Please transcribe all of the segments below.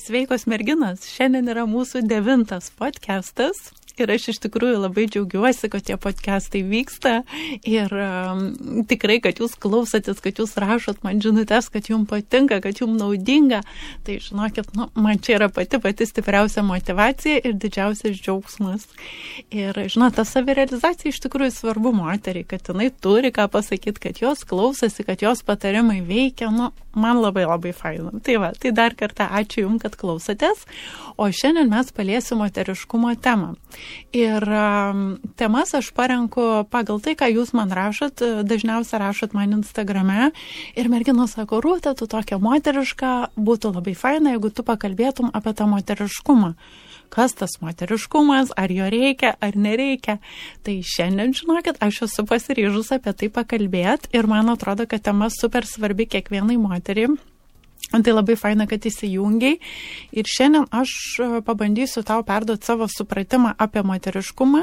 Sveikos merginos, šiandien yra mūsų devintas podcastas Ir aš iš tikrųjų labai džiaugiuosi, kad tie podcastai vyksta ir um, tikrai, kad jūs klausotės, kad jūs rašot man žinutės, kad jums patinka, kad jums naudinga. Tai žinokit, nu, man čia yra pati pati stipriausia motivacija ir didžiausias džiaugsmas. Ir žinot, ta savirealizacija iš tikrųjų svarbu moteriai, kad jinai turi ką pasakyti, kad jos klausosi, kad jos patarimai veikia. Nu, man labai labai faina. Tai va, tai dar kartą ačiū Jums, kad klausotės. O šiandien mes paliesim moteriškumo temą. Ir um, temas aš parenku pagal tai, ką jūs man rašot, dažniausiai rašot man Instagrame. Ir merginos sako, rūta, tu tokia moteriška, būtų labai faina, jeigu tu pakalbėtum apie tą moteriškumą kas tas moteriškumas, ar jo reikia, ar nereikia. Tai šiandien, žinokit, aš esu pasiryžus apie tai pakalbėti ir man atrodo, kad tema super svarbi kiekvienai moteriai. Tai labai faina, kad įsijungiai. Ir šiandien aš e, pabandysiu tau perduoti savo supratimą apie moteriškumą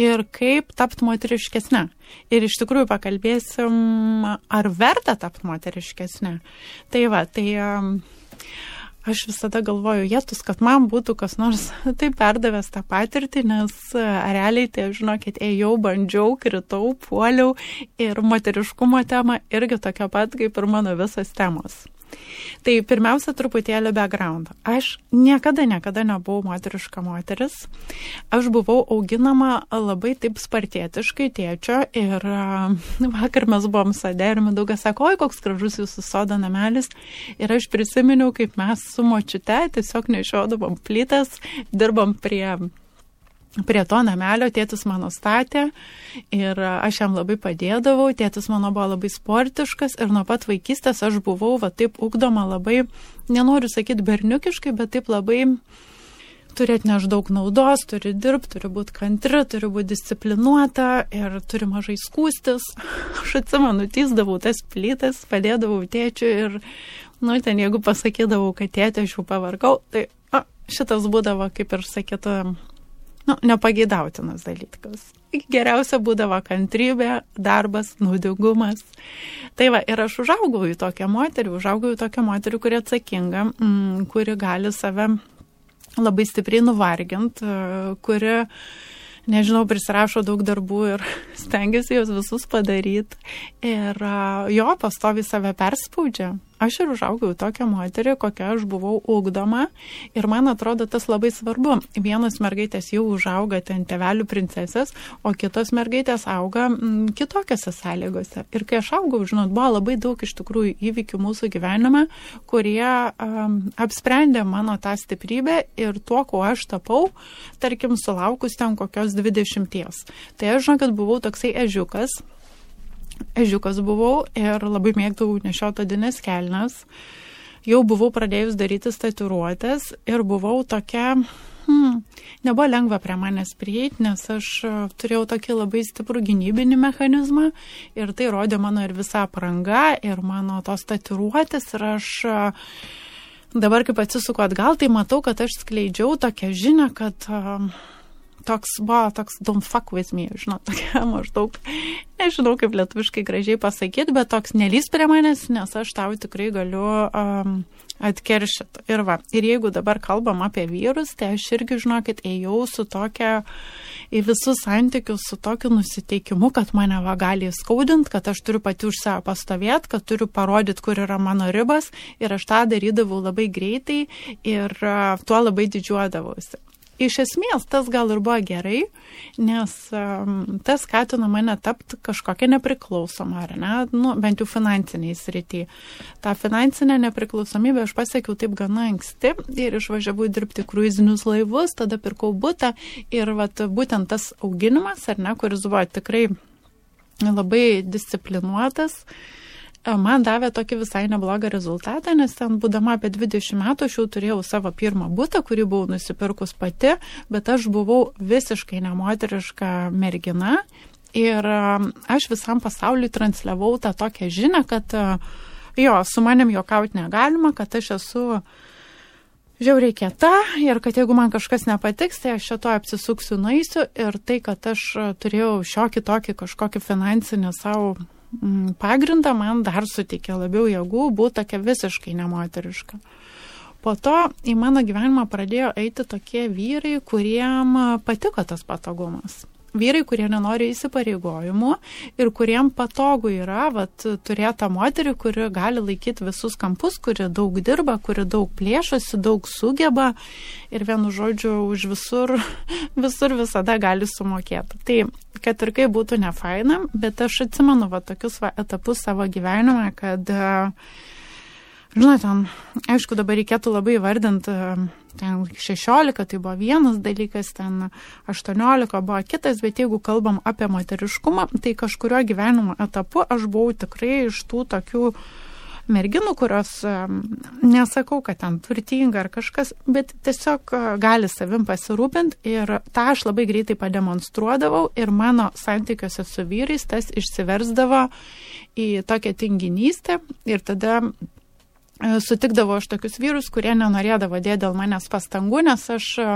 ir kaip tapti moteriškesnė. Ir iš tikrųjų pakalbėsim, ar verta tapti moteriškesnė. Tai va, tai aš visada galvoju, jėtus, kad man būtų kas nors taip perdavęs tą patirtį, nes e, realiai, tai žinokit, ėjau, bandžiau, kritau, puoliau ir moteriškumo tema irgi tokia pat kaip ir mano visos temos. Tai pirmiausia, truputėlį background. Aš niekada, niekada nebuvau moteriška moteris. Aš buvau auginama labai taip spartietiškai tėčio ir vakar mes buvom sadė ir Mindaugas sako, oi, koks gražus jūsų sodo namelis. Ir aš prisiminiau, kaip mes su močiute tiesiog nešiodavom plytas, dirbom prie prie to namelio tėtis mano statė ir aš jam labai padėdavau, tėtis mano buvo labai sportiškas ir nuo pat vaikystės aš buvau va taip ugdoma labai, nenoriu sakyti berniukiškai, bet taip labai turi atneš daug naudos, turi dirbti, turi būti kantri, turi būti disciplinuota ir turi mažai skūstis. Aš atsimenu, tysdavau tas plytas, padėdavau tėčiui ir, nu, ten jeigu pasakydavau, kad tėtė aš jau pavargau, tai a, šitas būdavo, kaip ir sakytų, nu, nepageidautinas dalykas. Geriausia būdavo kantrybė, darbas, naudingumas. Tai va, ir aš užaugau į tokią moterį, užaugau į tokią moterį, kuri atsakinga, mm, kuri gali save labai stipriai nuvarginti, kuri nežinau, prisirašo daug darbų ir stengiasi juos visus padaryti. Ir jo pastovi save perspaudžia. Aš ir užaugau tokią moterį, kokią aš buvau ugdoma ir man atrodo tas labai svarbu. Vienos mergaitės jau užauga ten tevelių princesės, o kitos mergaitės auga m, mm, kitokiose sąlygose. Ir kai aš augau, žinot, buvo labai daug iš tikrųjų įvykių mūsų gyvenime, kurie um, apsprendė mano tą stiprybę ir tuo, kuo aš tapau, tarkim, sulaukus ten kokios dvidešimties. Tai aš, žinokit, buvau toksai ežiukas ežiukas buvau ir labai mėgdavau nešioti odinės kelnes. Jau buvau pradėjus daryti statiruotės ir buvau tokia, hmm, nebuvo lengva prie manęs prieiti, nes aš e, turėjau tokį labai stiprų gynybinį mechanizmą ir tai rodė mano ir visa apranga ir mano tos statiruotės ir aš e, dabar kaip atsisuku atgal, tai matau, kad aš skleidžiau tokią žinią, kad uh, toks buvo toks don't fuck with me, žinot, tokia maždaug, nežinau kaip lietuviškai gražiai pasakyti, bet toks nelys prie manęs, nes aš tau tikrai galiu um, atkeršyti. Ir va, ir jeigu dabar kalbam apie vyrus, tai aš irgi, žinokit, ėjau su tokia į visus santykius su tokiu nusiteikimu, kad mane va gali skaudinti, kad aš turiu pati už save pastovėti, kad turiu parodyti, kur yra mano ribas ir aš tą darydavau labai greitai ir uh, tuo labai didžiuodavausi. Iš esmės tas gal ir buvo gerai, nes um, tas skatino mane tapti kažkokią nepriklausomą, ar ne, nu, bent jau finansiniai srity. Ta finansinė nepriklausomybė aš pasiekiau taip gana anksti ir išvažiavau dirbti kruizinius laivus, tada pirkau būtą ir vat, būtent tas auginimas, ar ne, kuris buvo tikrai labai disciplinuotas, uh, man davė tokį visai neblogą rezultatą, nes ten būdama apie 20 metų aš jau turėjau savo pirmą būtą, kurį buvau nusipirkus pati, bet aš buvau visiškai nemoteriška mergina. Ir aš visam pasauliu transliavau tą tokią žinę, kad jo, su manim juokauti negalima, kad aš esu žiauriai kieta ir kad jeigu man kažkas nepatiks, tai aš šito apsisuksiu, naisiu ir tai, kad aš turėjau šiokį tokį kažkokį finansinį savo pagrindą man dar suteikė labiau jėgų būti tokia visiškai nemoteriška. Po to į mano gyvenimą pradėjo eiti tokie vyrai, kuriem patiko tas patogumas vyrai, kurie nenori įsipareigojimų ir kuriem patogu yra vat, turėti tą moterį, kuri gali laikyti visus kampus, kuri daug dirba, kuri daug plėšosi, daug sugeba ir vienu žodžiu už visur, visur visada gali sumokėti. Tai kad ir kaip būtų ne faina, bet aš atsimenu va, tokius va, etapus savo gyvenime, kad uh, Žinot, ten, aišku, dabar reikėtų labai vardinti, ten 16 tai buvo vienas dalykas, ten 18 buvo kitas, bet jeigu kalbam apie moteriškumą, tai kažkurio gyvenimo etapu aš buvau tikrai iš tų tokių merginų, kurios, nesakau, kad ten turtinga ar kažkas, bet tiesiog gali savim pasirūpinti ir tą aš labai greitai pademonstruodavau ir mano santykiuose su vyrais tas išsiversdavo į tokią tinginystę ir tada E, sutikdavau aš tokius vyrus, kurie nenorėdavo dėti dėl manęs pastangų, nes aš e,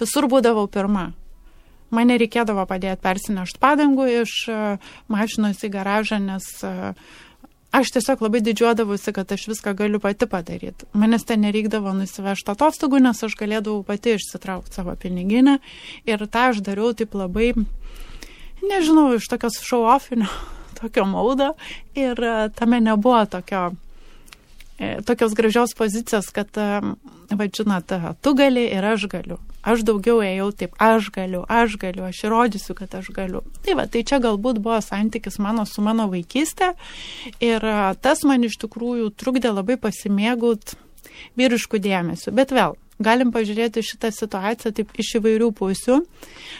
visur būdavau pirma. Mane reikėdavo padėti persinešti padangų iš e, mašinos į garažą, nes aš tiesiog labai didžiuodavausi, kad aš viską galiu pati padaryti. Manęs ten nereikdavo nusivežti atostogų, nes aš galėdavau pati išsitraukti savo piniginę ir tą aš dariau taip labai, nežinau, iš tokios show-offinio, tokio maudo ir tame nebuvo tokio E, tokios gražios pozicijos, kad, e, vadžinat, tu gali ir aš galiu. Aš daugiau ėjau taip, aš galiu, aš galiu, aš įrodysiu, kad aš galiu. Tai va, tai čia galbūt buvo santykis mano su mano vaikystė ir e, tas man iš tikrųjų trukdė labai pasimėgut vyriškų dėmesių. Bet vėl, galim pažiūrėti šitą situaciją taip iš įvairių pusių.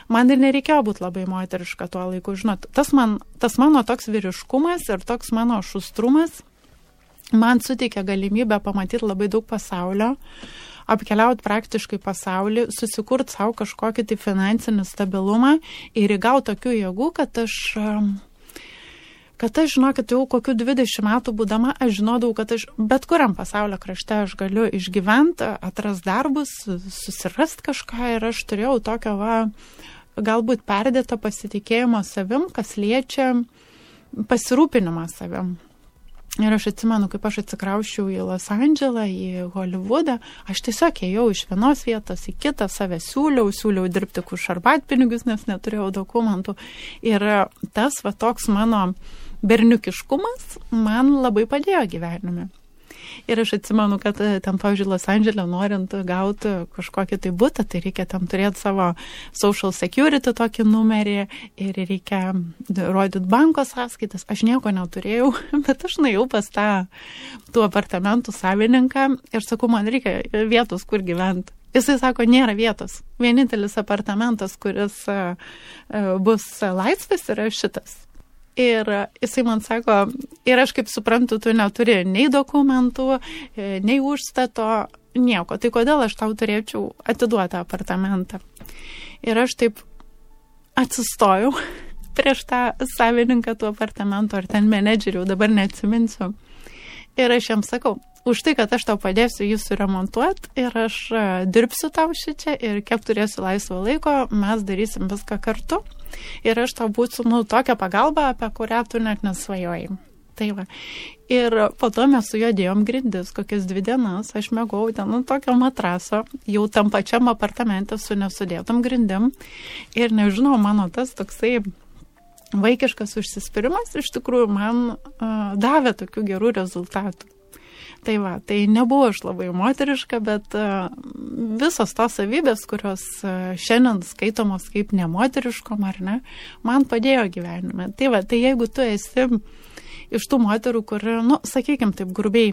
Man ir nereikėjo būti labai moteriška tuo laiku. Žinot, tas, man, tas mano toks vyriškumas ir toks mano šustrumas man suteikia galimybę pamatyti labai daug pasaulio, apkeliauti praktiškai pasaulį, susikurti savo kažkokį tai finansinį stabilumą ir įgauti tokių jėgų, kad aš kad aš žinokit, jau kokiu 20 metų būdama, aš žinodavau, kad aš bet kuriam pasaulio krašte aš galiu išgyventi, atras darbus, susirast kažką ir aš turėjau tokio, va, galbūt perdėto pasitikėjimo savim, kas liečia pasirūpinimą savim. Ir aš atsimenu, kaip aš atsikrauščiau į Los Andželą, į Hollywoodą, aš tiesiog ėjau iš vienos vietos į kitą, save siūliau, siūliau dirbti už arbatpinigius, nes neturėjau dokumentų. Ir tas va toks mano berniukiškumas man labai padėjo gyvenime. Ir aš atsimenu, kad e, ten, pavyzdžiui, Los Andželė, norint gauti kažkokį tai būtą, tai reikia tam turėti savo social security tokį numerį ir reikia rodyti banko sąskaitas. Aš nieko neturėjau, bet aš nuėjau pas tą tų apartamentų savininką ir sakau, man reikia vietos, kur gyventi. Jisai sako, nėra vietos. Vienintelis apartamentas, kuris e, e, bus laisvas, yra šitas. Ir jisai man sako, ir aš kaip suprantu, tu neturi nei dokumentų, e, nei užstato, nieko. Tai kodėl aš tau turėčiau atiduoti apartamentą? Ir aš taip atsistojau prieš tą savininką tų apartamentų ar ten menedžerių, dabar neatsiminsiu. Ir aš jam sakau, už tai, kad aš tau padėsiu jį suremontuoti ir aš e, dirbsiu tau šičia ir kiek turėsiu laisvo laiko, mes darysim viską kartu ir aš tau būsiu, nu, tokia pagalba, apie kurią tu net nesvajojai. Tai va. Ir po to mes su juo dėjom grindis, kokias dvi dienas, aš mėgau ten nu, tokio matraso, jau tam pačiam apartamente su nesudėtam grindim. Ir nežinau, mano tas toksai vaikiškas užsispyrimas iš tikrųjų man uh, davė tokių gerų rezultatų. Tai va, tai nebuvo aš labai moteriška, bet uh, visos tos savybės, kurios uh, šiandien skaitomos kaip nemoteriškom ar ne, man padėjo gyvenime. Tai va, tai jeigu tu esi iš tų moterų, kur, nu, sakykime taip grubiai,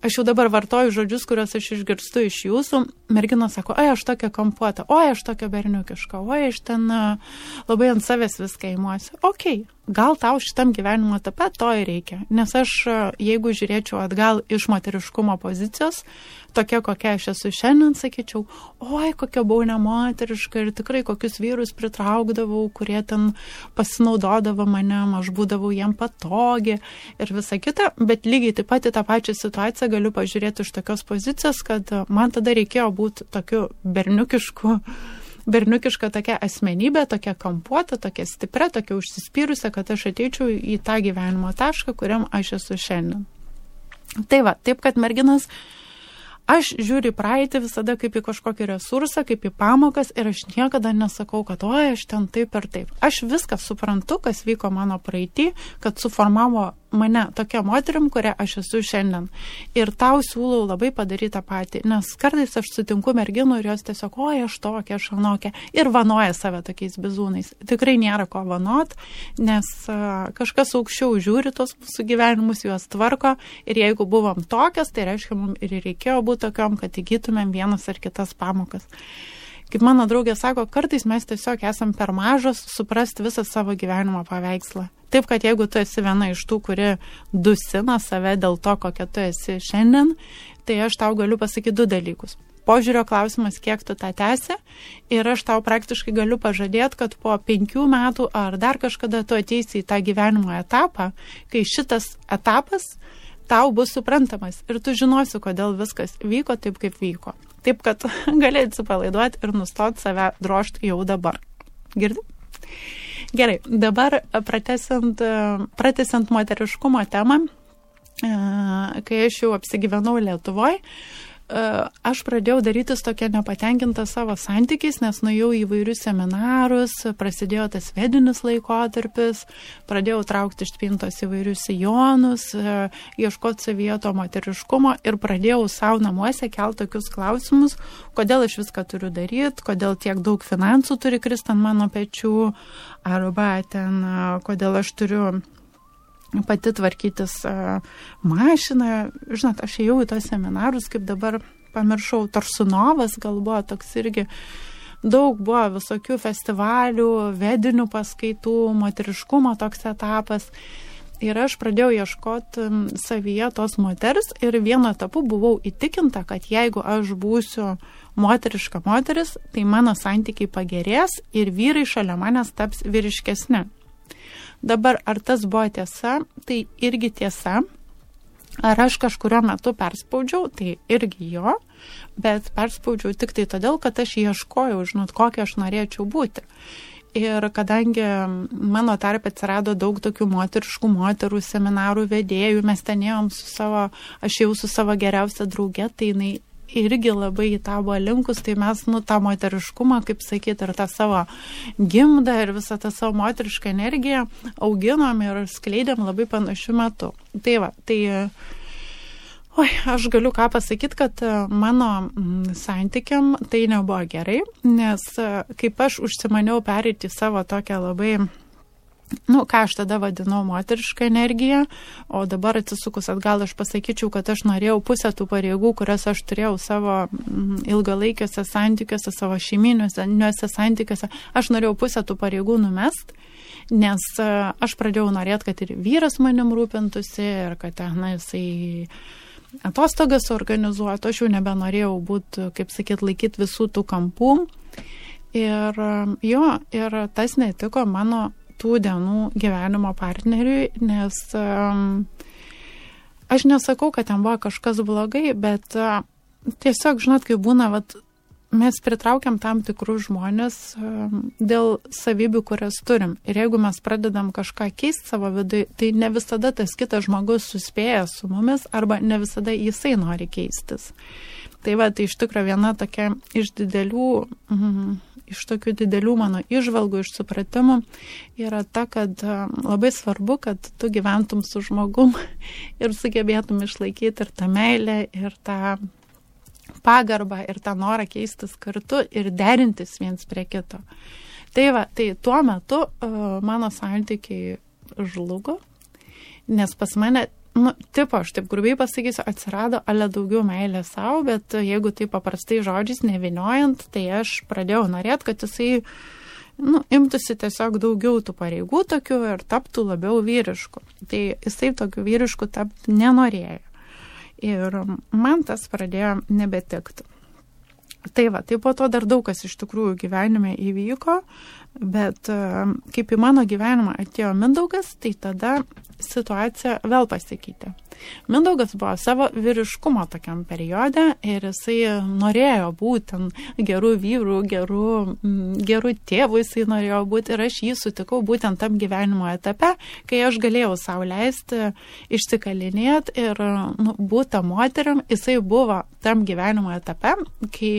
aš jau dabar vartoju žodžius, kuriuos aš išgirstu iš jūsų. Mergina sako, oi, aš tokia kampuota, oi, aš tokia berniukiška, oi, aš ten labai ant savęs viską įmuosiu. Ok, gal tau šitam gyvenimo etape to ir reikia. Nes aš, jeigu žiūrėčiau atgal iš moteriškumo pozicijos, tokia kokia aš esu šiandien, sakyčiau, oi, kokia buvau nemoteriška ir tikrai kokius vyrus pritraukdavau, kurie ten pasinaudodavo mane, aš būdavau jiem patogi ir visa kita, bet lygiai taip pat į tą pačią situaciją galiu pažiūrėti iš tokios pozicijos, kad man tada reikėjo būti tokiu berniukišku berniukiška tokia asmenybė, tokia kampuota, tokia stipria, tokia užsispyrusi, kad aš ateičiau į tą gyvenimo tašką, kuriam aš esu šiandien. Tai va, taip kad merginas aš žiūriu praeitį visada kaip į kažkokį resursą, kaip į pamokas ir aš niekada nesakau, kad oi, aš ten taip ir taip. Aš viską suprantu, kas vyko mano praeitį, kad suformavo mane tokia moterim, kuria aš esu šiandien. Ir tau siūlau labai padaryti tą patį, nes kartais aš sutinku merginų ir jos tiesiog, oi, aš tokia, aš anokia, ir vanoja save tokiais bizūnais. Tikrai nėra ko vanot, nes kažkas aukščiau žiūri tos mūsų gyvenimus, juos tvarko ir jeigu buvom tokias, tai reiškia, mums ir reikėjo būti tokiom, kad įgytumėm vienas ar kitas pamokas. Kaip mano draugė sako, kartais mes tiesiog esam per mažos suprasti visą savo gyvenimo paveikslą. Taip, kad jeigu tu esi viena iš tų, kuri dusina save dėl to, kokia tu esi šiandien, tai aš tau galiu pasakyti du dalykus. Požiūrio klausimas, kiek tu tą tęsi ir aš tau praktiškai galiu pažadėti, kad po penkių metų ar dar kažkada tu ateisi į tą gyvenimo etapą, kai šitas etapas tau bus suprantamas ir tu žinosi, kodėl viskas vyko taip, kaip vyko. Taip, kad gali atsipalaiduoti ir nustoti save drošti jau dabar. Girdi? Gerai, dabar pratesant, pratesant moteriškumo temą, kai aš jau apsigyvenau Lietuvoje, aš pradėjau darytis tokia nepatenkinta savo santykiais, nes nuėjau į vairius seminarus, prasidėjo tas vedinis laikotarpis, pradėjau traukti iš spintos įvairius sijonus, ieškoti savieto moteriškumo ir pradėjau savo namuose kelti tokius klausimus, kodėl aš viską turiu daryti, kodėl tiek daug finansų turi krist ant mano pečių, arba ten, kodėl aš turiu pati tvarkytis mašiną. Žinot, aš ėjau į tos seminarus, kaip dabar pamiršau, Tarsunovas gal buvo toks irgi. Daug buvo visokių festivalių, vedinių paskaitų, moteriškumo toks etapas. Ir aš pradėjau ieškoti savyje tos moters ir vienu etapu buvau įtikinta, kad jeigu aš būsiu moteriška moteris, tai mano santykiai pagerės ir vyrai šalia manęs taps vyriškesni. Dabar, ar tas buvo tiesa, tai irgi tiesa. Ar aš kažkurio metu perspaudžiau, tai irgi jo, bet perspaudžiau tik tai todėl, kad aš ieškojau, žinot, kokia aš norėčiau būti. Ir kadangi mano tarp atsirado daug tokių moteriškų moterų seminarų vedėjų, mes ten ėjom su savo, aš jau su savo geriausia draugė, tai jinai irgi labai į tą buvo linkus, tai mes, nu, tą moteriškumą, kaip sakyti, ir tą savo gimdą ir visą tą savo moterišką energiją auginom ir skleidėm labai panašiu metu. Tai va, tai... Oi, aš galiu ką pasakyti, kad mano mm, santykiam tai nebuvo gerai, nes kaip aš užsimaniau perėti savo tokią labai nu, ką aš tada vadinau moterišką energiją, o dabar atsisukus atgal aš pasakyčiau, kad aš norėjau pusę tų pareigų, kurias aš turėjau savo ilgalaikiuose santykiuose, savo šeiminiuose santykiuose, aš norėjau pusę tų pareigų numest, nes e, aš pradėjau norėti, kad ir vyras manim rūpintųsi ir kad ten jisai atostogas organizuotų, aš jau nebenorėjau būti, kaip sakyt, laikyti visų tų kampų. Ir jo, ir tas netiko mano tų dienų gyvenimo partneriui, nes um, aš nesakau, kad ten buvo kažkas blogai, bet uh, tiesiog, žinot, kai būna, vat, mes pritraukiam tam tikrus žmonės um, dėl savybių, kurias turim. Ir jeigu mes pradedam kažką keisti savo vidui, tai ne visada tas kitas žmogus suspėja su mumis arba ne visada jisai nori keistis. Tai va, tai iš tikrųjų viena tokia iš didelių mm, iš tokių didelių mano išvalgų, iš supratimų yra ta, kad e, labai svarbu, kad tu gyventum su žmogum ir sugebėtum išlaikyti ir tą meilę, ir tą pagarbą, ir tą norą keistis kartu ir derintis viens prie kito. Tai va, tai tuo metu uh, mano santykiai žlugo, nes pas mane nu, tipo, aš taip grubiai pasakysiu, atsirado ale daugiau meilės savo, bet jeigu taip paprastai žodžiais neviniojant, tai aš pradėjau norėti, kad jisai nu, imtųsi tiesiog daugiau tų pareigų tokių ir taptų labiau vyrišku. Tai jisai tokiu vyrišku tapti nenorėjo. Ir man tas pradėjo nebetikti. Tai va, tai po to dar daug kas iš tikrųjų gyvenime įvyko, bet kaip į mano gyvenimą atėjo Mindaugas, tai tada situacija vėl pasikeitė. Mindaugas buvo savo vyriškumo tokiam periode ir jisai norėjo būti gerų vyrų, gerų, gerų tėvų, jisai norėjo būti ir aš jį sutikau būtent tam gyvenimo etape, kai aš galėjau savo leisti išsikalinėti ir nu, būti moterim, jisai buvo tam gyvenimo etape, kai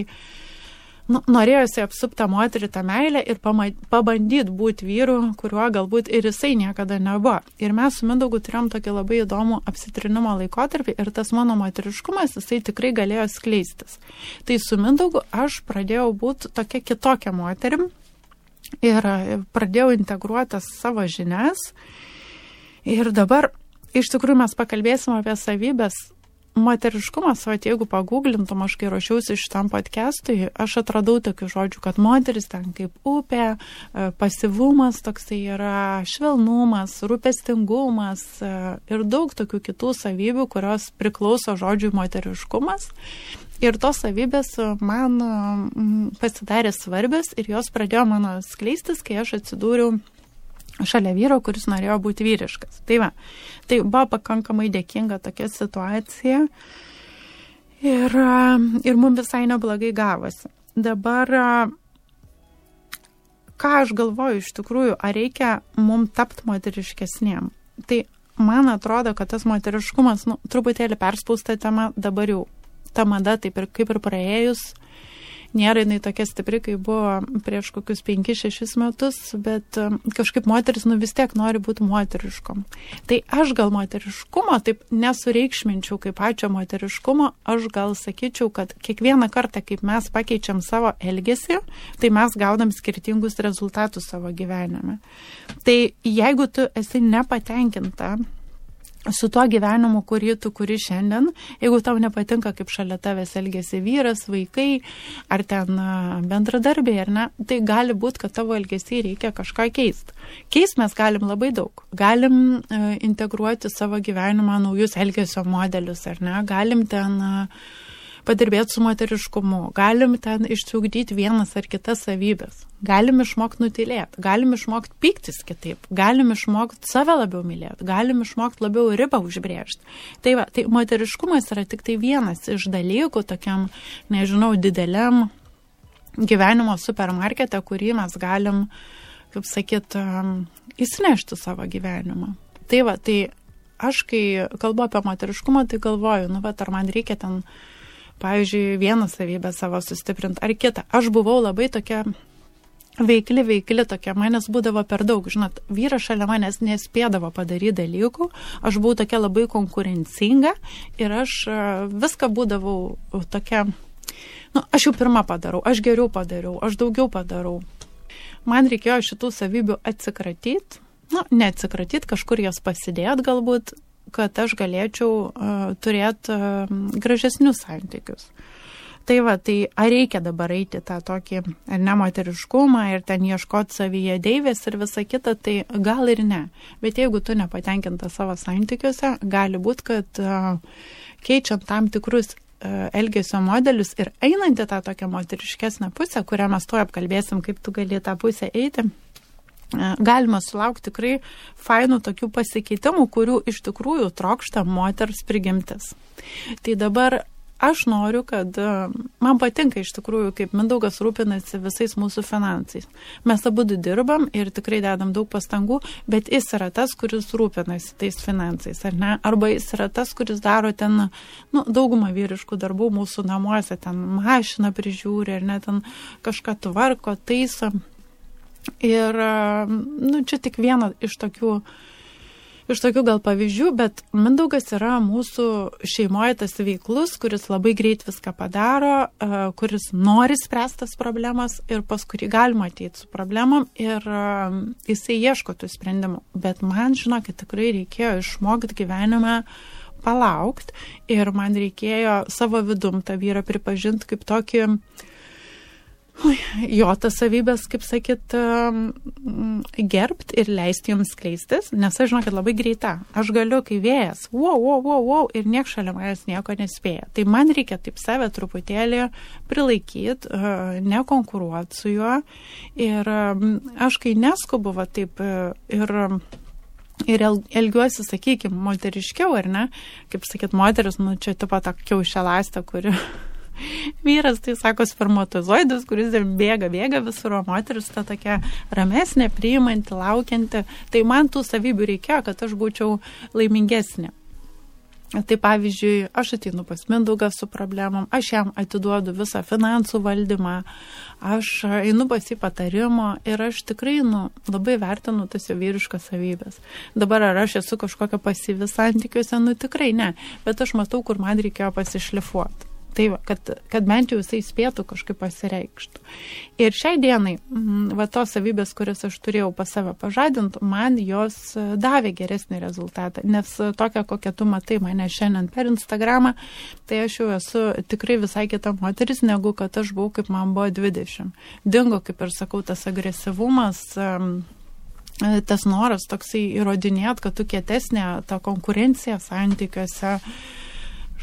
nu, norėjosi apsuptą moterį tą meilę ir pabandyti būti vyru, kuriuo galbūt ir jisai niekada nebuvo. Ir mes su Mindaugu turėjom tokį labai įdomų apsitrinimo laikotarpį ir tas mano moteriškumas, jisai tikrai galėjo skleistis. Tai su Mindaugu aš pradėjau būti tokia kitokia moterim ir pradėjau integruotas savo žinias. Ir dabar iš tikrųjų mes pakalbėsim apie savybės moteriškumas, o jeigu paguglintum, aš kai ruošiausi šitam podcastui, aš atradau tokių žodžių, kad moteris ten kaip upė, e, pasivumas toksai yra, švelnumas, rūpestingumas e, ir daug tokių kitų savybių, kurios priklauso žodžiui moteriškumas. Ir tos savybės man pasidarė svarbios ir jos pradėjo mano skleistis, kai aš atsidūriau šalia vyro, kuris norėjo būti vyriškas. Tai va, tai buvo pakankamai dėkinga tokia situacija ir, ir mums visai neblogai gavosi. Dabar, ką aš galvoju iš tikrųjų, ar reikia mums tapti moteriškesniem? Tai man atrodo, kad tas moteriškumas, nu, truputėlį perspausta tema dabar jau. Ta mada, taip ir kaip ir praėjus, nėra jinai tokia stipri, kaip buvo prieš kokius 5-6 metus, bet um, kažkaip moteris nu vis tiek nori būti moteriškom. Tai aš gal moteriškumo taip nesureikšminčiau kaip pačio moteriškumo, aš gal sakyčiau, kad kiekvieną kartą, kaip mes pakeičiam savo elgesį, tai mes gaunam skirtingus rezultatus savo gyvenime. Tai jeigu tu esi nepatenkinta su tuo gyvenimu, kurį tu kuri šiandien, jeigu tau nepatinka, kaip šalia tavęs elgesi vyras, vaikai, ar ten bendradarbiai, ar ne, tai gali būti, kad tavo elgesį reikia kažką keisti. Keist mes galim labai daug. Galim integruoti savo gyvenimą naujus elgesio modelius, ar ne, galim ten uh, padirbėti su moteriškumu, galim ten išsiugdyti vienas ar kitas savybės, galim išmokti nutilėti, galim išmokti pyktis kitaip, galim išmokti save labiau mylėti, galim išmokti labiau ribą užbrėžti. Tai, va, tai moteriškumas yra tik tai vienas iš dalykų tokiam, nežinau, dideliam gyvenimo supermarkete, kurį mes galim, kaip sakyt, um, įsinešti savo gyvenimą. Tai va, tai aš kai kalbu apie moteriškumą, tai galvoju, nu, bet ar man reikia ten pavyzdžiui, vieną savybę savo sustiprinti ar kitą. Aš buvau labai tokia veikli, veikli tokia, manęs būdavo per daug, žinot, vyras šalia manęs nespėdavo padaryti dalykų, aš buvau tokia labai konkurencinga ir aš e, viską būdavau tokia, nu, aš jau pirmą padarau, aš geriau padariau, aš daugiau padarau. Man reikėjo šitų savybių atsikratyti, nu, neatsikratyti, kažkur jas pasidėt galbūt, kad aš galėčiau uh, turėti uh, gražesnius santykius. Tai va, tai ar reikia dabar eiti tą tokį nemoteriškumą ir ten ieškoti savyje deivės ir visa kita, tai gal ir ne. Bet jeigu tu nepatenkinta savo santykiuose, gali būti, kad uh, keičiant tam tikrus elgesio modelius ir einant į tą tokią moteriškesnę pusę, kurią mes to apkalbėsim, kaip tu gali tą pusę eiti, E, galima sulaukti tikrai fainų tokių pasikeitimų, kurių iš tikrųjų trokšta moters prigimtis. Tai dabar aš noriu, kad e, man patinka iš tikrųjų, kaip Mindaugas rūpinasi visais mūsų finansais. Mes abu dirbam ir tikrai dedam daug pastangų, bet jis yra tas, kuris rūpinasi tais finansais, ar ne? Arba jis yra tas, kuris daro ten nu, daugumą vyriškų darbų mūsų namuose, ten mašiną prižiūri, ar net ten kažką tvarko, taiso. Ir nu, čia tik viena iš tokių, iš tokių gal pavyzdžių, bet Mindaugas yra mūsų šeimoje tas veiklus, kuris labai greit viską padaro, kuris nori spręstas problemas ir pas kurį galima ateiti su problemom ir jisai ieško tų sprendimų. Bet man, žinokit, tikrai reikėjo išmokti gyvenime palaukti ir man reikėjo savo vidum tą vyrą pripažinti kaip tokį uh, jo tas savybės, kaip sakyt, gerbt ir leisti jums skleistis, nes aš žinau, kad labai greita. Aš galiu, kai vėjas, wow, wow, wow, wow, ir niek šalia manęs nieko nespėja. Tai man reikia taip save truputėlį prilaikyti, nekonkuruoti su juo. Ir aš kai neskubu, va taip, ir ir elgiuosi, sakykime, moteriškiau, ar ne, kaip sakyt, moteris, nu čia tipo ta kiaušelastė, kuri vyras, tai sako, spermatozoidas, kuris bėga, bėga visur, o moteris ta tokia ramesnė, priimanti, laukianti. Tai man tų savybių reikėjo, kad aš būčiau laimingesnė. Tai pavyzdžiui, aš ateinu pas Mindaugą su problemom, aš jam atiduodu visą finansų valdymą, aš einu pas jį patarimo ir aš tikrai nu, labai vertinu tas jo vyriškas savybės. Dabar ar aš esu kažkokia pasyvi santykiuose, nu tikrai ne, bet aš matau, kur man reikėjo pasišlifuoti. Tai va, kad, kad bent jau jisai spėtų kažkaip pasireikštų. Ir šiai dienai, mm, va tos savybės, kurias aš turėjau pas save pažadinti, man jos e, davė geresnį rezultatą. Nes e, tokia, kokia tu matai mane šiandien per Instagramą, tai aš jau esu tikrai visai kita moteris, negu kad aš buvau, kaip man buvo 20. Dingo, kaip ir sakau, tas agresyvumas e, tas noras toksai įrodinėt, kad tu kietesnė, ta konkurencija santykiuose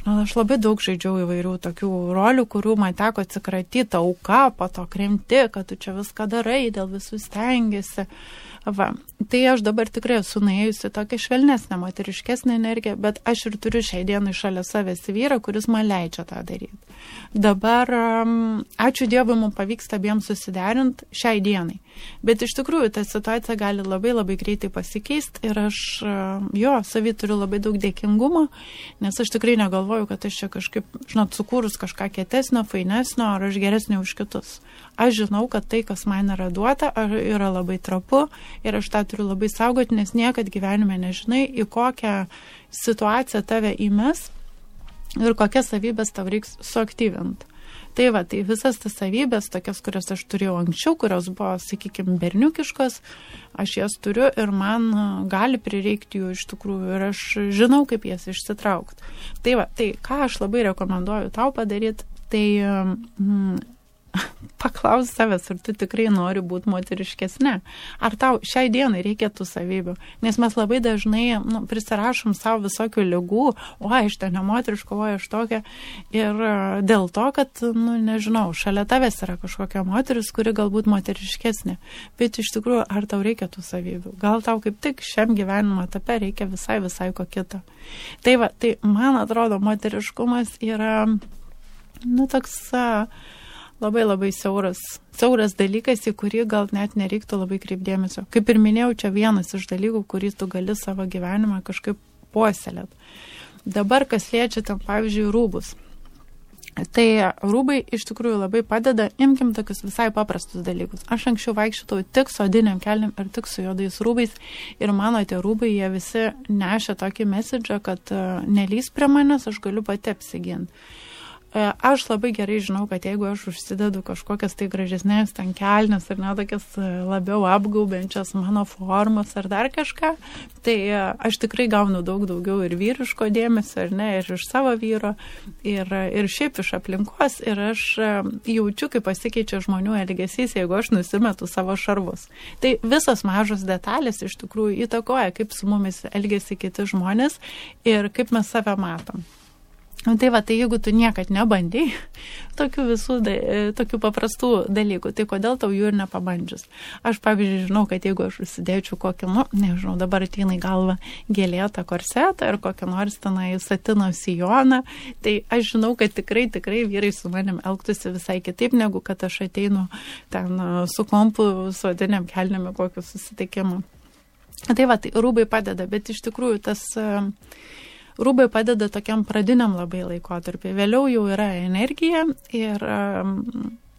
Na, aš labai daug žaidžiau įvairių tokių rolių, kurių man teko atsikratyti, auka, po to kremti, kad tu čia viską darai, dėl visų stengiasi. Va. Tai aš dabar tikrai esu nuėjusi tokią švelnesnę, moteriškesnę energiją, bet aš ir turiu šiai dienai šalia savęs vyrą, kuris man leidžia tą daryti. Dabar, ačiū Dievui, mums pavyksta abiem susiderinti šiai dienai. Bet iš tikrųjų, ta situacija gali labai labai greitai pasikeisti ir aš jo, savį turiu labai daug dėkingumo, nes aš tikrai negalvoju, kad aš čia kažkaip, žinot, sukūrus kažką kietesnio, fainesnio, ar aš geresnė už kitus. Aš žinau, kad tai, kas man yra duota, yra labai trapu ir aš tą turiu labai saugoti, nes niekad gyvenime nežinai, į kokią situaciją tave įmes ir kokias savybės tau reiks suaktyvinti. Tai va, tai visas tas savybės, tokias, kurias aš turėjau anksčiau, kurios buvo, sakykime, berniukiškos, aš jas turiu ir man gali prireikti jų iš tikrųjų ir aš žinau, kaip jas išsitraukti. Tai va, tai ką aš labai rekomenduoju tau padaryti, tai mm, paklaus savęs, ar tu tikrai nori būti moteriškesnė. Ar tau šiai dienai reikia tų savybių. Nes mes labai dažnai nu, prisirašom savo visokių lygų, o aš ten nemoteriška, o aš tokia. Ir e, dėl to, kad, nu, nežinau, šalia tavęs yra kažkokia moteris, kuri galbūt moteriškesnė. Bet iš tikrųjų, ar tau reikia tų savybių? Gal tau kaip tik šiam gyvenimo etape reikia visai, visai ko kito. Tai va, tai man atrodo, moteriškumas yra, nu, toks. Uh, labai labai siauras, siauras dalykas, į kurį gal net nereiktų labai kreipdėmėsio. Kaip ir minėjau, čia vienas iš dalykų, kurį tu gali savo gyvenimą kažkaip puoselėt. Dabar, kas liečia tam, pavyzdžiui, rūbus. Tai rūbai iš tikrųjų labai padeda, imkim tokius visai paprastus dalykus. Aš anksčiau vaikščiau tik su odiniam kelniam ir tik su juodais rūbais ir mano tie rūbai, jie visi nešia tokį message, kad uh, nelys prie manęs, aš galiu pati apsiginti. E, aš labai gerai žinau, kad jeigu aš užsidedu kažkokias tai gražesnės ten kelnes ar ne tokias e, labiau apgaubiančias mano formas ar dar kažką, tai e, aš tikrai gaunu daug daugiau ir vyriško dėmesio, ar ne, ir iš savo vyro, ir, ir šiaip iš aplinkos, ir aš jaučiu, kaip pasikeičia žmonių elgesys, jeigu aš nusimetu savo šarvus. Tai visas mažos detalės iš tikrųjų įtakoja, kaip su mumis elgesi kiti žmonės ir kaip mes save matom. Nu, tai va, tai jeigu tu niekad nebandai tokių visų, tokių paprastų dalykų, tai kodėl tau jų ir nepabandžius? Aš, pavyzdžiui, žinau, kad jeigu aš užsidėčiau kokį, nu, nežinau, dabar ateina į galvą gėlėtą korsetą ar kokią nors tenai satino sijoną, tai aš žinau, kad tikrai, tikrai vyrai su manim elgtųsi visai kitaip, negu kad aš ateinu ten su kompu, su odiniam kelniam į kokį susitikimą. Tai va, tai rūbai padeda, bet iš tikrųjų tas uh, rūbai padeda tokiam pradiniam labai laikotarpiai. Vėliau jau yra energija ir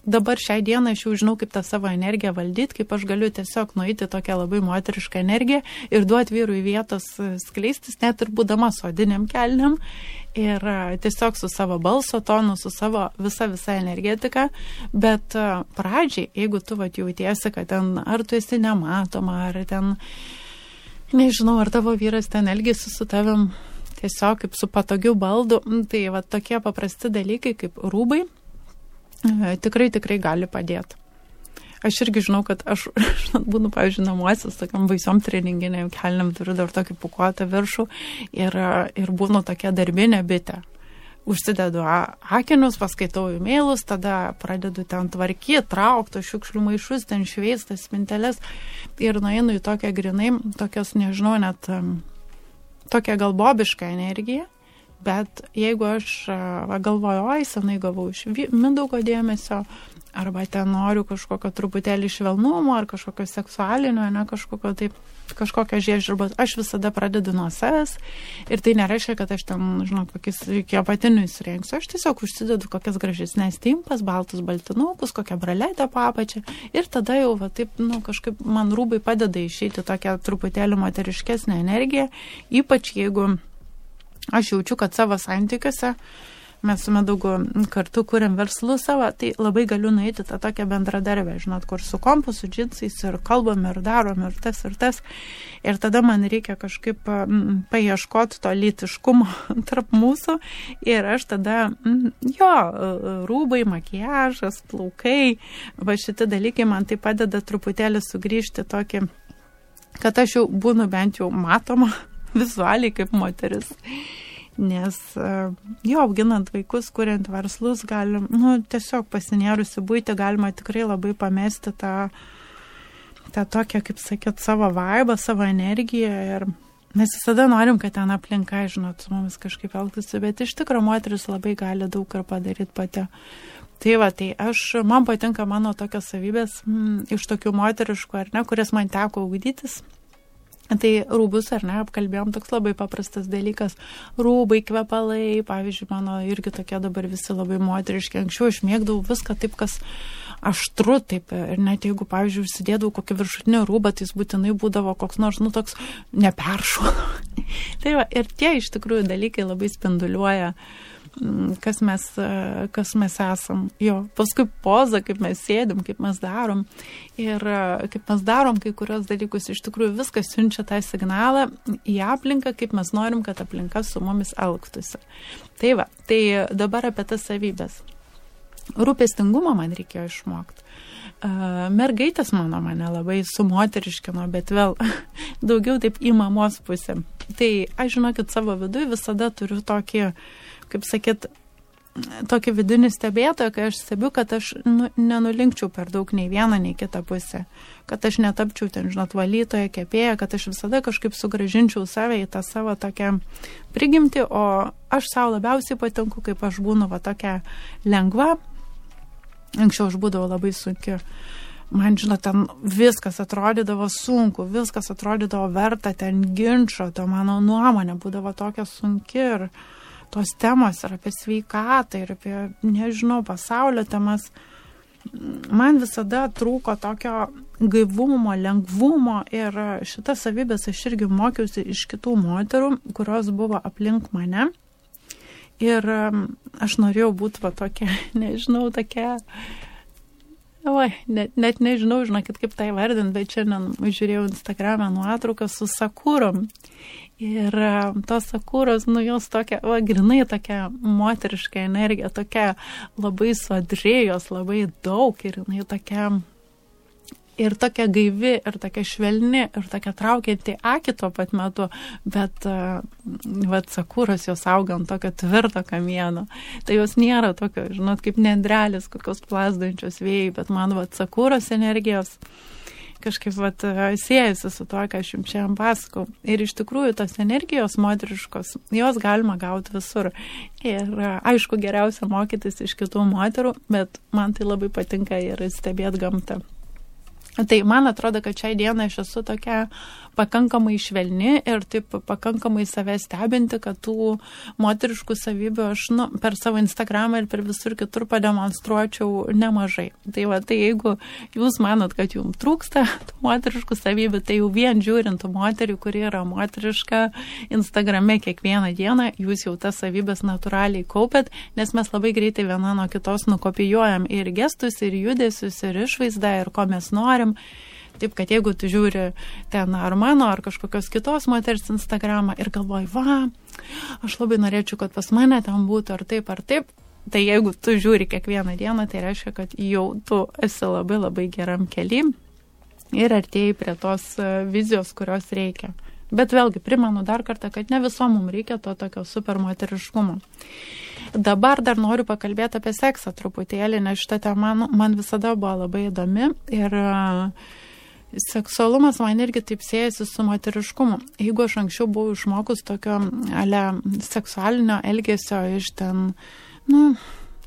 dabar šiai dienai aš jau žinau, kaip tą savo energiją valdyti, kaip aš galiu tiesiog nueiti tokią labai moterišką energiją ir duoti vyrui vietos skleistis, net ir būdama sodiniam kelniam. Ir uh, tiesiog su savo balso tonu, su savo visa visa energetika. Bet uh, pradžiai, jeigu tu vat jautiesi, kad ten ar tu esi nematoma, ar ten, nežinau, ar tavo vyras ten elgesi su tavim tiesiog kaip su patogiu baldu. Mm, tai va tokie paprasti dalykai kaip rūbai e, tikrai, tikrai gali padėti. Aš irgi žinau, kad aš, žinot, būnu, pavyzdžiui, namuose su tokiam baisiom treninginiam kelniam, turiu dar tokį pukuotą viršų ir, ir būnu tokia darbinė bitė užsidedu akinius, paskaitau e-mailus, tada pradedu ten tvarkyti, traukti šiukšlių maišus, ten šveistas mintelės ir nueinu į tokią grinai, tokios, nežinau, net tokią galbobišką energiją. Bet jeigu aš va, galvoju, oi, senai gavau iš Mindaugo dėmesio, arba ten noriu kažkokio truputėlį švelnumo, ar kažkokio seksualinio, ne kažkokio taip, kažkokio žiežirbos, aš visada pradedu nuo savęs ir tai nereiškia, kad aš ten, žinau, kokius iki apatinių įsirenksiu, aš tiesiog užsidedu kokias gražesnės timpas, baltus baltinukus, kokią braletę papačią ir tada jau, va, taip, nu, kažkaip man rūbai padeda išeiti tokią truputėlį moteriškesnę energiją, ypač jeigu aš jaučiu, kad savo santykiuose mes su Medaugu kartu kuriam verslus savo, tai labai galiu nueiti tą tokią bendradarbę, žinot, kur su kompu, su džinsais ir kalbam ir darom ir tas ir tas. Ir tada man reikia kažkaip paieškoti to lytiškumo tarp mūsų ir aš tada, jo, rūbai, makiažas, plaukai, va šitie dalykai man tai padeda truputėlį sugrįžti tokį, kad aš jau būnu bent jau matoma vizualiai kaip moteris. Nes e, jo, auginant vaikus, kuriant verslus, galim, nu, tiesiog pasinėrusi būti, galima tikrai labai pamesti tą, tą tokią, kaip sakyt, savo vaibą, savo energiją ir mes visada norim, kad ten aplinka, žinot, su mumis kažkaip elgtųsi, bet iš tikrųjų moteris labai gali daug ir padaryti pati. Tai va, tai aš, man patinka mano tokios savybės m, mm, iš tokių moteriškų, ar ne, kurias man teko ugdytis. Tai rūbus, ar ne, apkalbėjom toks labai paprastas dalykas. Rūbai, kvepalai, pavyzdžiui, mano irgi tokie dabar visi labai moteriški. Anksčiau aš mėgdavau viską taip, kas aštru, taip, ir net jeigu, pavyzdžiui, užsidėdavau kokį viršutinį rūbą, tai jis būtinai būdavo koks nors, nu, toks neperšuo. tai va, ir tie iš tikrųjų dalykai labai spinduliuoja uh, kas mes, e, kas mes esam. Jo, paskui poza, kaip mes sėdim, kaip mes darom. Ir e, kaip mes darom kai kurios dalykus, iš tikrųjų viskas siunčia tą signalą į aplinką, kaip mes norim, kad aplinka su mumis elgtųsi. Tai va, tai dabar apie tas savybės. Rūpestingumą man reikėjo išmokti. Uh, mergaitės mano mane labai sumoteriškino, bet vėl daugiau taip į mamos pusę. Tai aš žinokit savo viduje visada turiu tokį uh, kaip sakyt, tokį vidinį stebėtoją, kai aš stebiu, kad aš nu, nenulinkčiau per daug nei vieną, nei kitą pusę. Kad aš netapčiau ten, žinot, valytoje, kepėję, kad aš visada kažkaip sugražinčiau save į tą savo tokią prigimtį, o aš savo labiausiai patinku, kaip aš būnu va tokia lengva. Anksčiau aš būdavau labai sunki. Man, žinot, ten viskas atrodydavo sunku, viskas atrodydavo verta, ten ginčio, to mano nuomonė būdavo tokia sunki ir, tos temos ir apie sveikatą, ir apie, nežinau, pasaulio temas, man visada trūko tokio gaivumo, lengvumo ir šitas savybės aš irgi mokiausi iš kitų moterų, kurios buvo aplink mane. Ir um, aš norėjau būti va tokia, nežinau, tokia Oi, net, net nežinau, žinokit, kaip tai vardint, bet šiandien žiūrėjau Instagram'e nuotrauką su sakūrom. Ir e, tos sakūros, nu jos tokia, va, grinai tokia moteriška energija, tokia labai sodrėjos, labai daug ir jinai tokia ir tokia gaivi, ir tokia švelni, ir tokia traukianti akį tuo pat metu, bet, uh, vat, sakūros jos auga ant tokio tvirto kamieno. Tai jos nėra tokio, žinot, kaip nendrelis, kokios plasdančios vėjai, bet man, vat, sakūros energijos kažkaip vat, siejasi su to, ką aš jums šiandien pasakau. Ir iš tikrųjų tos energijos moteriškos, jos galima gauti visur. Ir aišku, geriausia mokytis iš kitų moterų, bet man tai labai patinka ir stebėti gamtą. Tai man atrodo, kad šiai dienai aš esu tokia pakankamai švelni ir taip pakankamai save stebinti, kad tų moteriškų savybių aš nu, per savo Instagramą ir per visur kitur pademonstruočiau nemažai. Tai va, tai jeigu jūs manot, kad jums trūksta moteriškų savybių, tai jau vien žiūrint moterį, kuri yra moteriška Instagrame kiekvieną dieną, jūs jau tas savybės natūraliai kaupėt, nes mes labai greitai viena nuo kitos nukopijuojam ir gestus, ir judesius, ir išvaizdą, ir ko mes norim. Taip, kad jeigu tu žiūri ten ar mano, ar kažkokios kitos moters Instagramą ir galvoji, va, aš labai norėčiau, kad pas mane ten būtų ar taip, ar taip, tai jeigu tu žiūri kiekvieną dieną, tai reiškia, kad jau tu esi labai labai geram keli ir artėjai prie tos e, vizijos, kurios reikia. Bet vėlgi primenu dar kartą, kad ne viso mums reikia to tokio supermoteriškumo. Dabar dar noriu pakalbėti apie seksą truputėlį, nes šitą temą nu, man visada buvo labai įdomi ir uh, seksualumas man irgi taip siejasi su moteriškumu. Jeigu aš anksčiau buvau išmokus tokio ale seksualinio elgesio iš ten, nu,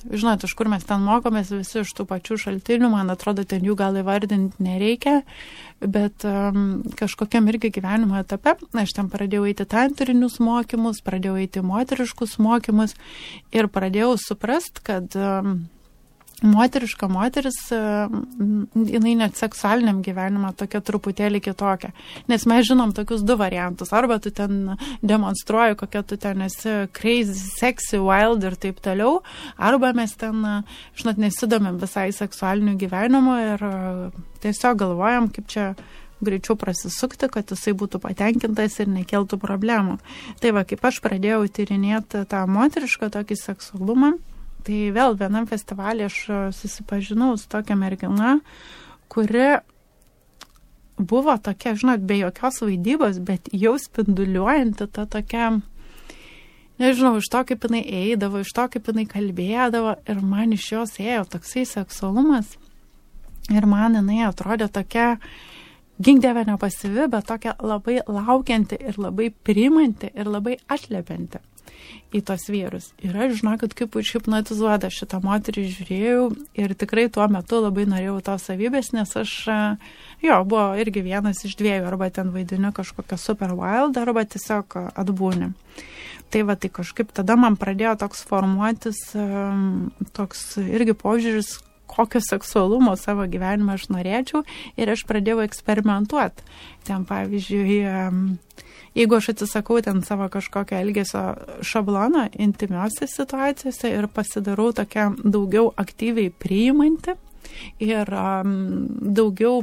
žinot, iš kur mes ten mokomės, visi iš tų pačių šaltinių, man atrodo, ten jų gal įvardinti nereikia, bet um, kažkokiam irgi gyvenimo etape aš ten pradėjau eiti tantrinius mokymus, pradėjau eiti moteriškus mokymus ir pradėjau suprast, kad um, moteriška moteris, e, jinai net seksualiniam gyvenimą tokia truputėlį kitokia. Nes mes žinom tokius du variantus. Arba tu ten demonstruoji, kokia tu ten esi crazy, sexy, wild ir taip toliau. Arba mes ten, e, žinot, nesidomėm visai seksualiniu gyvenimu ir e, tiesiog galvojam, kaip čia greičiau prasisukti, kad jisai būtų patenkintas ir nekeltų problemų. Tai va, kaip aš pradėjau tyrinėti tą moterišką tokį seksualumą, Tai vėl vienam festivalį aš e, susipažinau su tokia mergina, kuri buvo tokia, žinot, be jokios vaidybos, bet jau spinduliuojanti ta tokia, nežinau, iš to, kaip jinai eidavo, iš to, kaip jinai kalbėdavo ir man iš jos ėjo toksai seksualumas. Ir man jinai atrodė tokia, gingdėvė nepasivi, bet tokia labai laukianti ir labai priimanti ir labai atliepianti į tos vyrus. Ir aš žinokit, kaip užhipnotizuota šitą moterį žiūrėjau ir tikrai tuo metu labai norėjau tos savybės, nes aš, jo, buvo irgi vienas iš dviejų, arba ten vaidini kažkokią super wild, arba tiesiog atbūni. Tai va, tai kažkaip tada man pradėjo toks formuotis, toks irgi požiūris, kokio seksualumo savo gyvenime aš norėčiau ir aš pradėjau eksperimentuoti. Ten, pavyzdžiui, jeigu aš atsisakau ten savo kažkokio elgesio šablono intimiuose situacijose ir pasidarau tokia daugiau aktyviai priimanti ir um, daugiau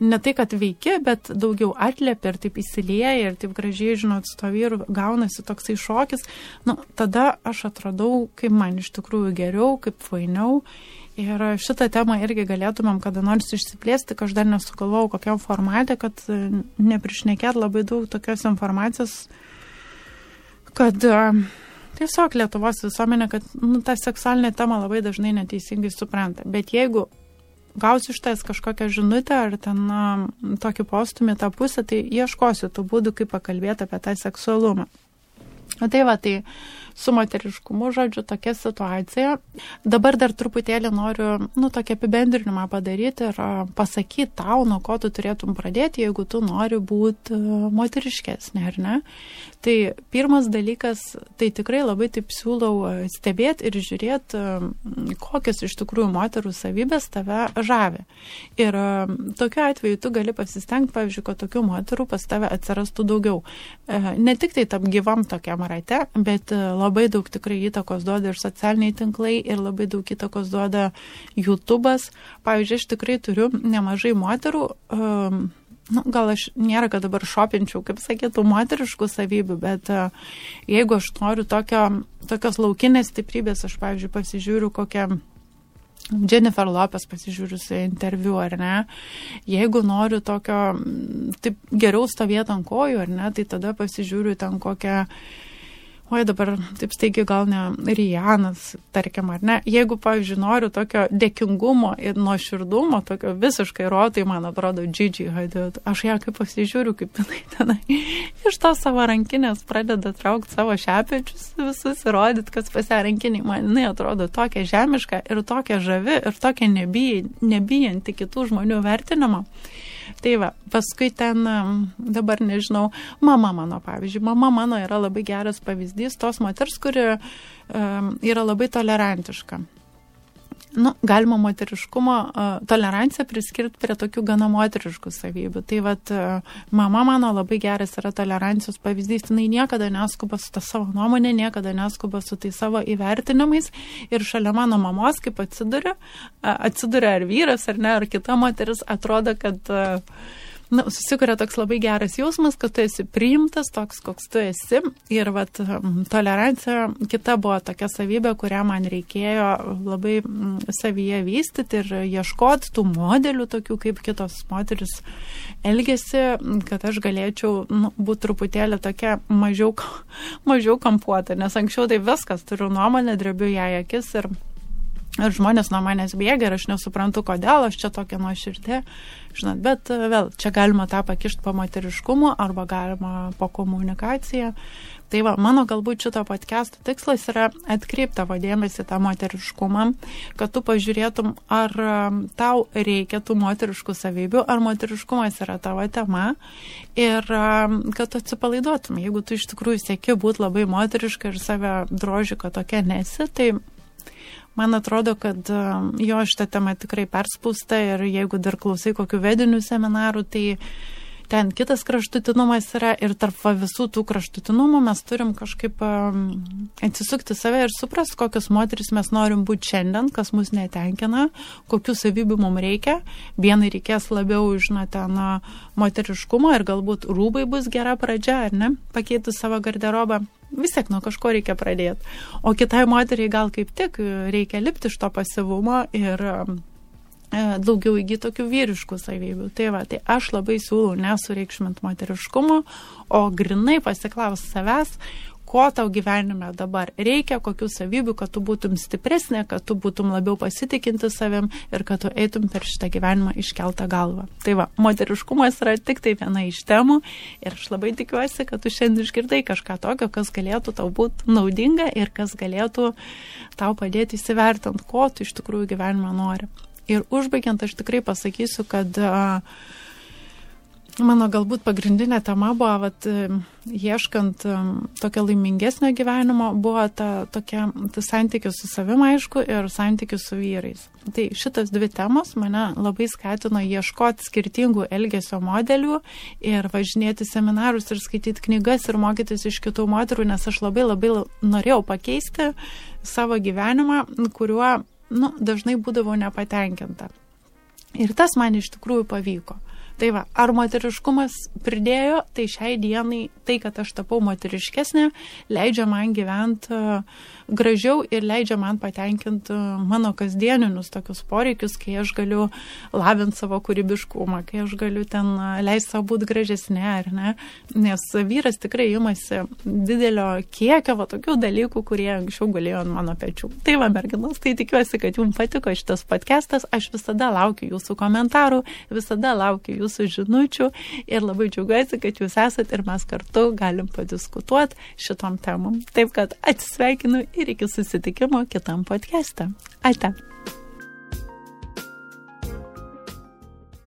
ne tai, kad veikia, bet daugiau atlėpia ir taip įsilieja ir taip gražiai, žinot, su to vyru gaunasi toksai šokis, nu, tada aš atradau, kaip man iš tikrųjų geriau, kaip fainiau Ir šitą temą irgi galėtumėm kada nors išsiplėsti, kad aš dar nesugalvojau kokiam formatė, kad e, neprišnekėt labai daug tokios informacijos, kad e, tiesiog Lietuvos visuomenė, kad nu, tą seksualinę temą labai dažnai neteisingai supranta. Bet jeigu gausiu iš tais kažkokią žinutę ar ten na, tokį postumį tą pusę, tai ieškosiu tų būdų, kaip pakalbėti apie tą seksualumą. O tai va, tai su moteriškumu, žodžiu, tokia situacija. Dabar dar truputėlį noriu, nu, tokį apibendrinimą padaryti ir pasakyti tau, nuo ko tu turėtum pradėti, jeigu tu nori būti moteriškesnė, ar ne? Tai pirmas dalykas, tai tikrai labai taip siūlau stebėti ir žiūrėti, kokios iš tikrųjų moterų savybės tave žavi. Ir tokiu atveju tu gali pasistengti, pavyzdžiui, kad tokių moterų pas tave atsirastų daugiau. E, ne tik tai tam gyvam tokiam rate, bet labai daug tikrai įtakos duoda ir socialiniai tinklai, ir labai daug įtakos duoda YouTube'as. Pavyzdžiui, aš tikrai turiu nemažai moterų. Um, nu, gal aš nėra, kad dabar šopinčiau, kaip sakytų, moteriškų savybių, bet uh, jeigu aš noriu tokio, tokios laukinės stiprybės, aš, pavyzdžiui, pasižiūriu kokią Jennifer Lopez pasižiūriusi interviu, ar ne, jeigu noriu tokio, taip geriau stovėti ant kojų, ar ne, tai tada pasižiūriu ten kokią oi dabar taip staigiai gal ne Rijanas, tarkim, ar ne, jeigu, pavyzdžiui, noriu tokio dėkingumo ir nuoširdumo, tokio visiškai rotai, man atrodo, Gigi Hadid, aš ją kaip pasižiūriu, kaip jinai tenai iš to savo rankinės pradeda traukti savo šepečius visus ir rodyti, kas pasirankiniai, man jinai atrodo tokia žemiška ir tokia žavi ir tokia nebijanti kitų žmonių vertinimo. Tai va, paskui ten dabar nežinau, mama mano, pavyzdžiui, mama mano yra labai geras pavyzdys tos moters, kuri um, yra labai tolerantiška nu, galima moteriškumo toleranciją priskirti prie tokių gana moteriškų savybių. Tai vad, mama mano labai geras yra tolerancijos pavyzdys, jinai niekada neskuba su tą savo nuomonę, niekada neskuba su tai savo įvertinimais ir šalia mano mamos, kaip atsiduria, atsiduria ar vyras, ar ne, ar kita moteris, atrodo, kad nu, susikuria toks labai geras jausmas, kad tu esi priimtas toks, koks tu esi. Ir vat, tolerancija kita buvo tokia savybė, kurią man reikėjo labai savyje vystyti ir ieškoti tų modelių, tokių kaip kitos moteris elgesi, kad aš galėčiau nu, būti truputėlį tokia mažiau, mažiau kampuota, nes anksčiau tai viskas, turiu nuomonę, drebiu ją akis ir Ir žmonės nuo manęs bėga ir aš nesuprantu, kodėl aš čia tokia nuoširdė. Žinot, bet e, vėl, čia galima tą pakišti po moteriškumu arba galima po komunikaciją. Tai va, mano galbūt šito podcast'o tikslas yra atkreipti tavo dėmesį tą moteriškumą, kad tu pažiūrėtum, ar e, tau reikia tų moteriškų savybių, ar moteriškumas yra tavo tema ir e, kad tu atsipalaiduotum. Jeigu tu iš tikrųjų sėki būti labai moteriška ir save droži, kad tokia nesi, tai Man atrodo, kad um, jo šitą temą tikrai perspūsta ir jeigu dar klausai kokių vedinių seminarų, tai ten kitas kraštutinumas yra ir tarp visų tų kraštutinumų mes turim kažkaip um, atsisukti save ir suprasti, kokios moteris mes norim būti šiandien, kas mus netenkina, kokių savybių mums reikia. Vienai reikės labiau, žinote, na, moteriškumo ir galbūt rūbai bus gera pradžia, ar ne, pakeitus savo garderobą vis tiek nuo kažko reikia pradėti. O kitai moteriai gal kaip tik reikia lipti iš to pasivumo ir e, daugiau įgyti tokių vyriškų savybių. Tai va, tai aš labai siūlau nesureikšmint moteriškumo, o grinai pasiklausti savęs, ko tau gyvenime dabar reikia, kokių savybių, kad tu būtum stipresnė, kad tu būtum labiau pasitikinti savim ir kad tu eitum per šitą gyvenimą iškeltą galvą. Tai va, moteriškumas yra tik tai viena iš temų ir aš labai tikiuosi, kad tu šiandien išgirdai kažką tokio, kas galėtų tau būti naudinga ir kas galėtų tau padėti įsivertinti, ko tu iš tikrųjų gyvenime nori. Ir užbaigiant, aš tikrai pasakysiu, kad uh, Mano galbūt pagrindinė tema buvo, vat, ieškant tokio laimingesnio gyvenimo, buvo ta tokia ta santykių su savim, aišku, ir santykių su vyrais. Tai šitas dvi temos mane labai skatino ieškoti skirtingų elgesio modelių ir važinėti seminarus ir skaityti knygas ir mokytis iš kitų moterų, nes aš labai labai norėjau pakeisti savo gyvenimą, kuriuo nu, dažnai būdavau nepatenkinta. Ir tas man iš tikrųjų pavyko. Tai va, ar moteriškumas pridėjo, tai šiai dienai tai, kad aš tapau moteriškesnė, leidžia man gyventi uh, gražiau ir leidžia man patenkinti mano kasdieninius tokius poreikius, kai aš galiu lavinti savo kūrybiškumą, kai aš galiu ten leisti savo būti gražesnė, ar ne? Nes vyras tikrai imasi didelio kiekio va, tokių dalykų, kurie anksčiau galėjo ant mano pečių. Tai va, merginos, tai tikiuosi, kad jums patiko šitas podcastas. Aš visada laukiu jūsų komentarų, visada laukiu jūsų žinučių ir labai džiaugiuosi, kad jūs esat ir mes kartu galim padiskutuoti šitom temom. Taip kad atsisveikinu ir iki susitikimo kitam podcast'e. Ate.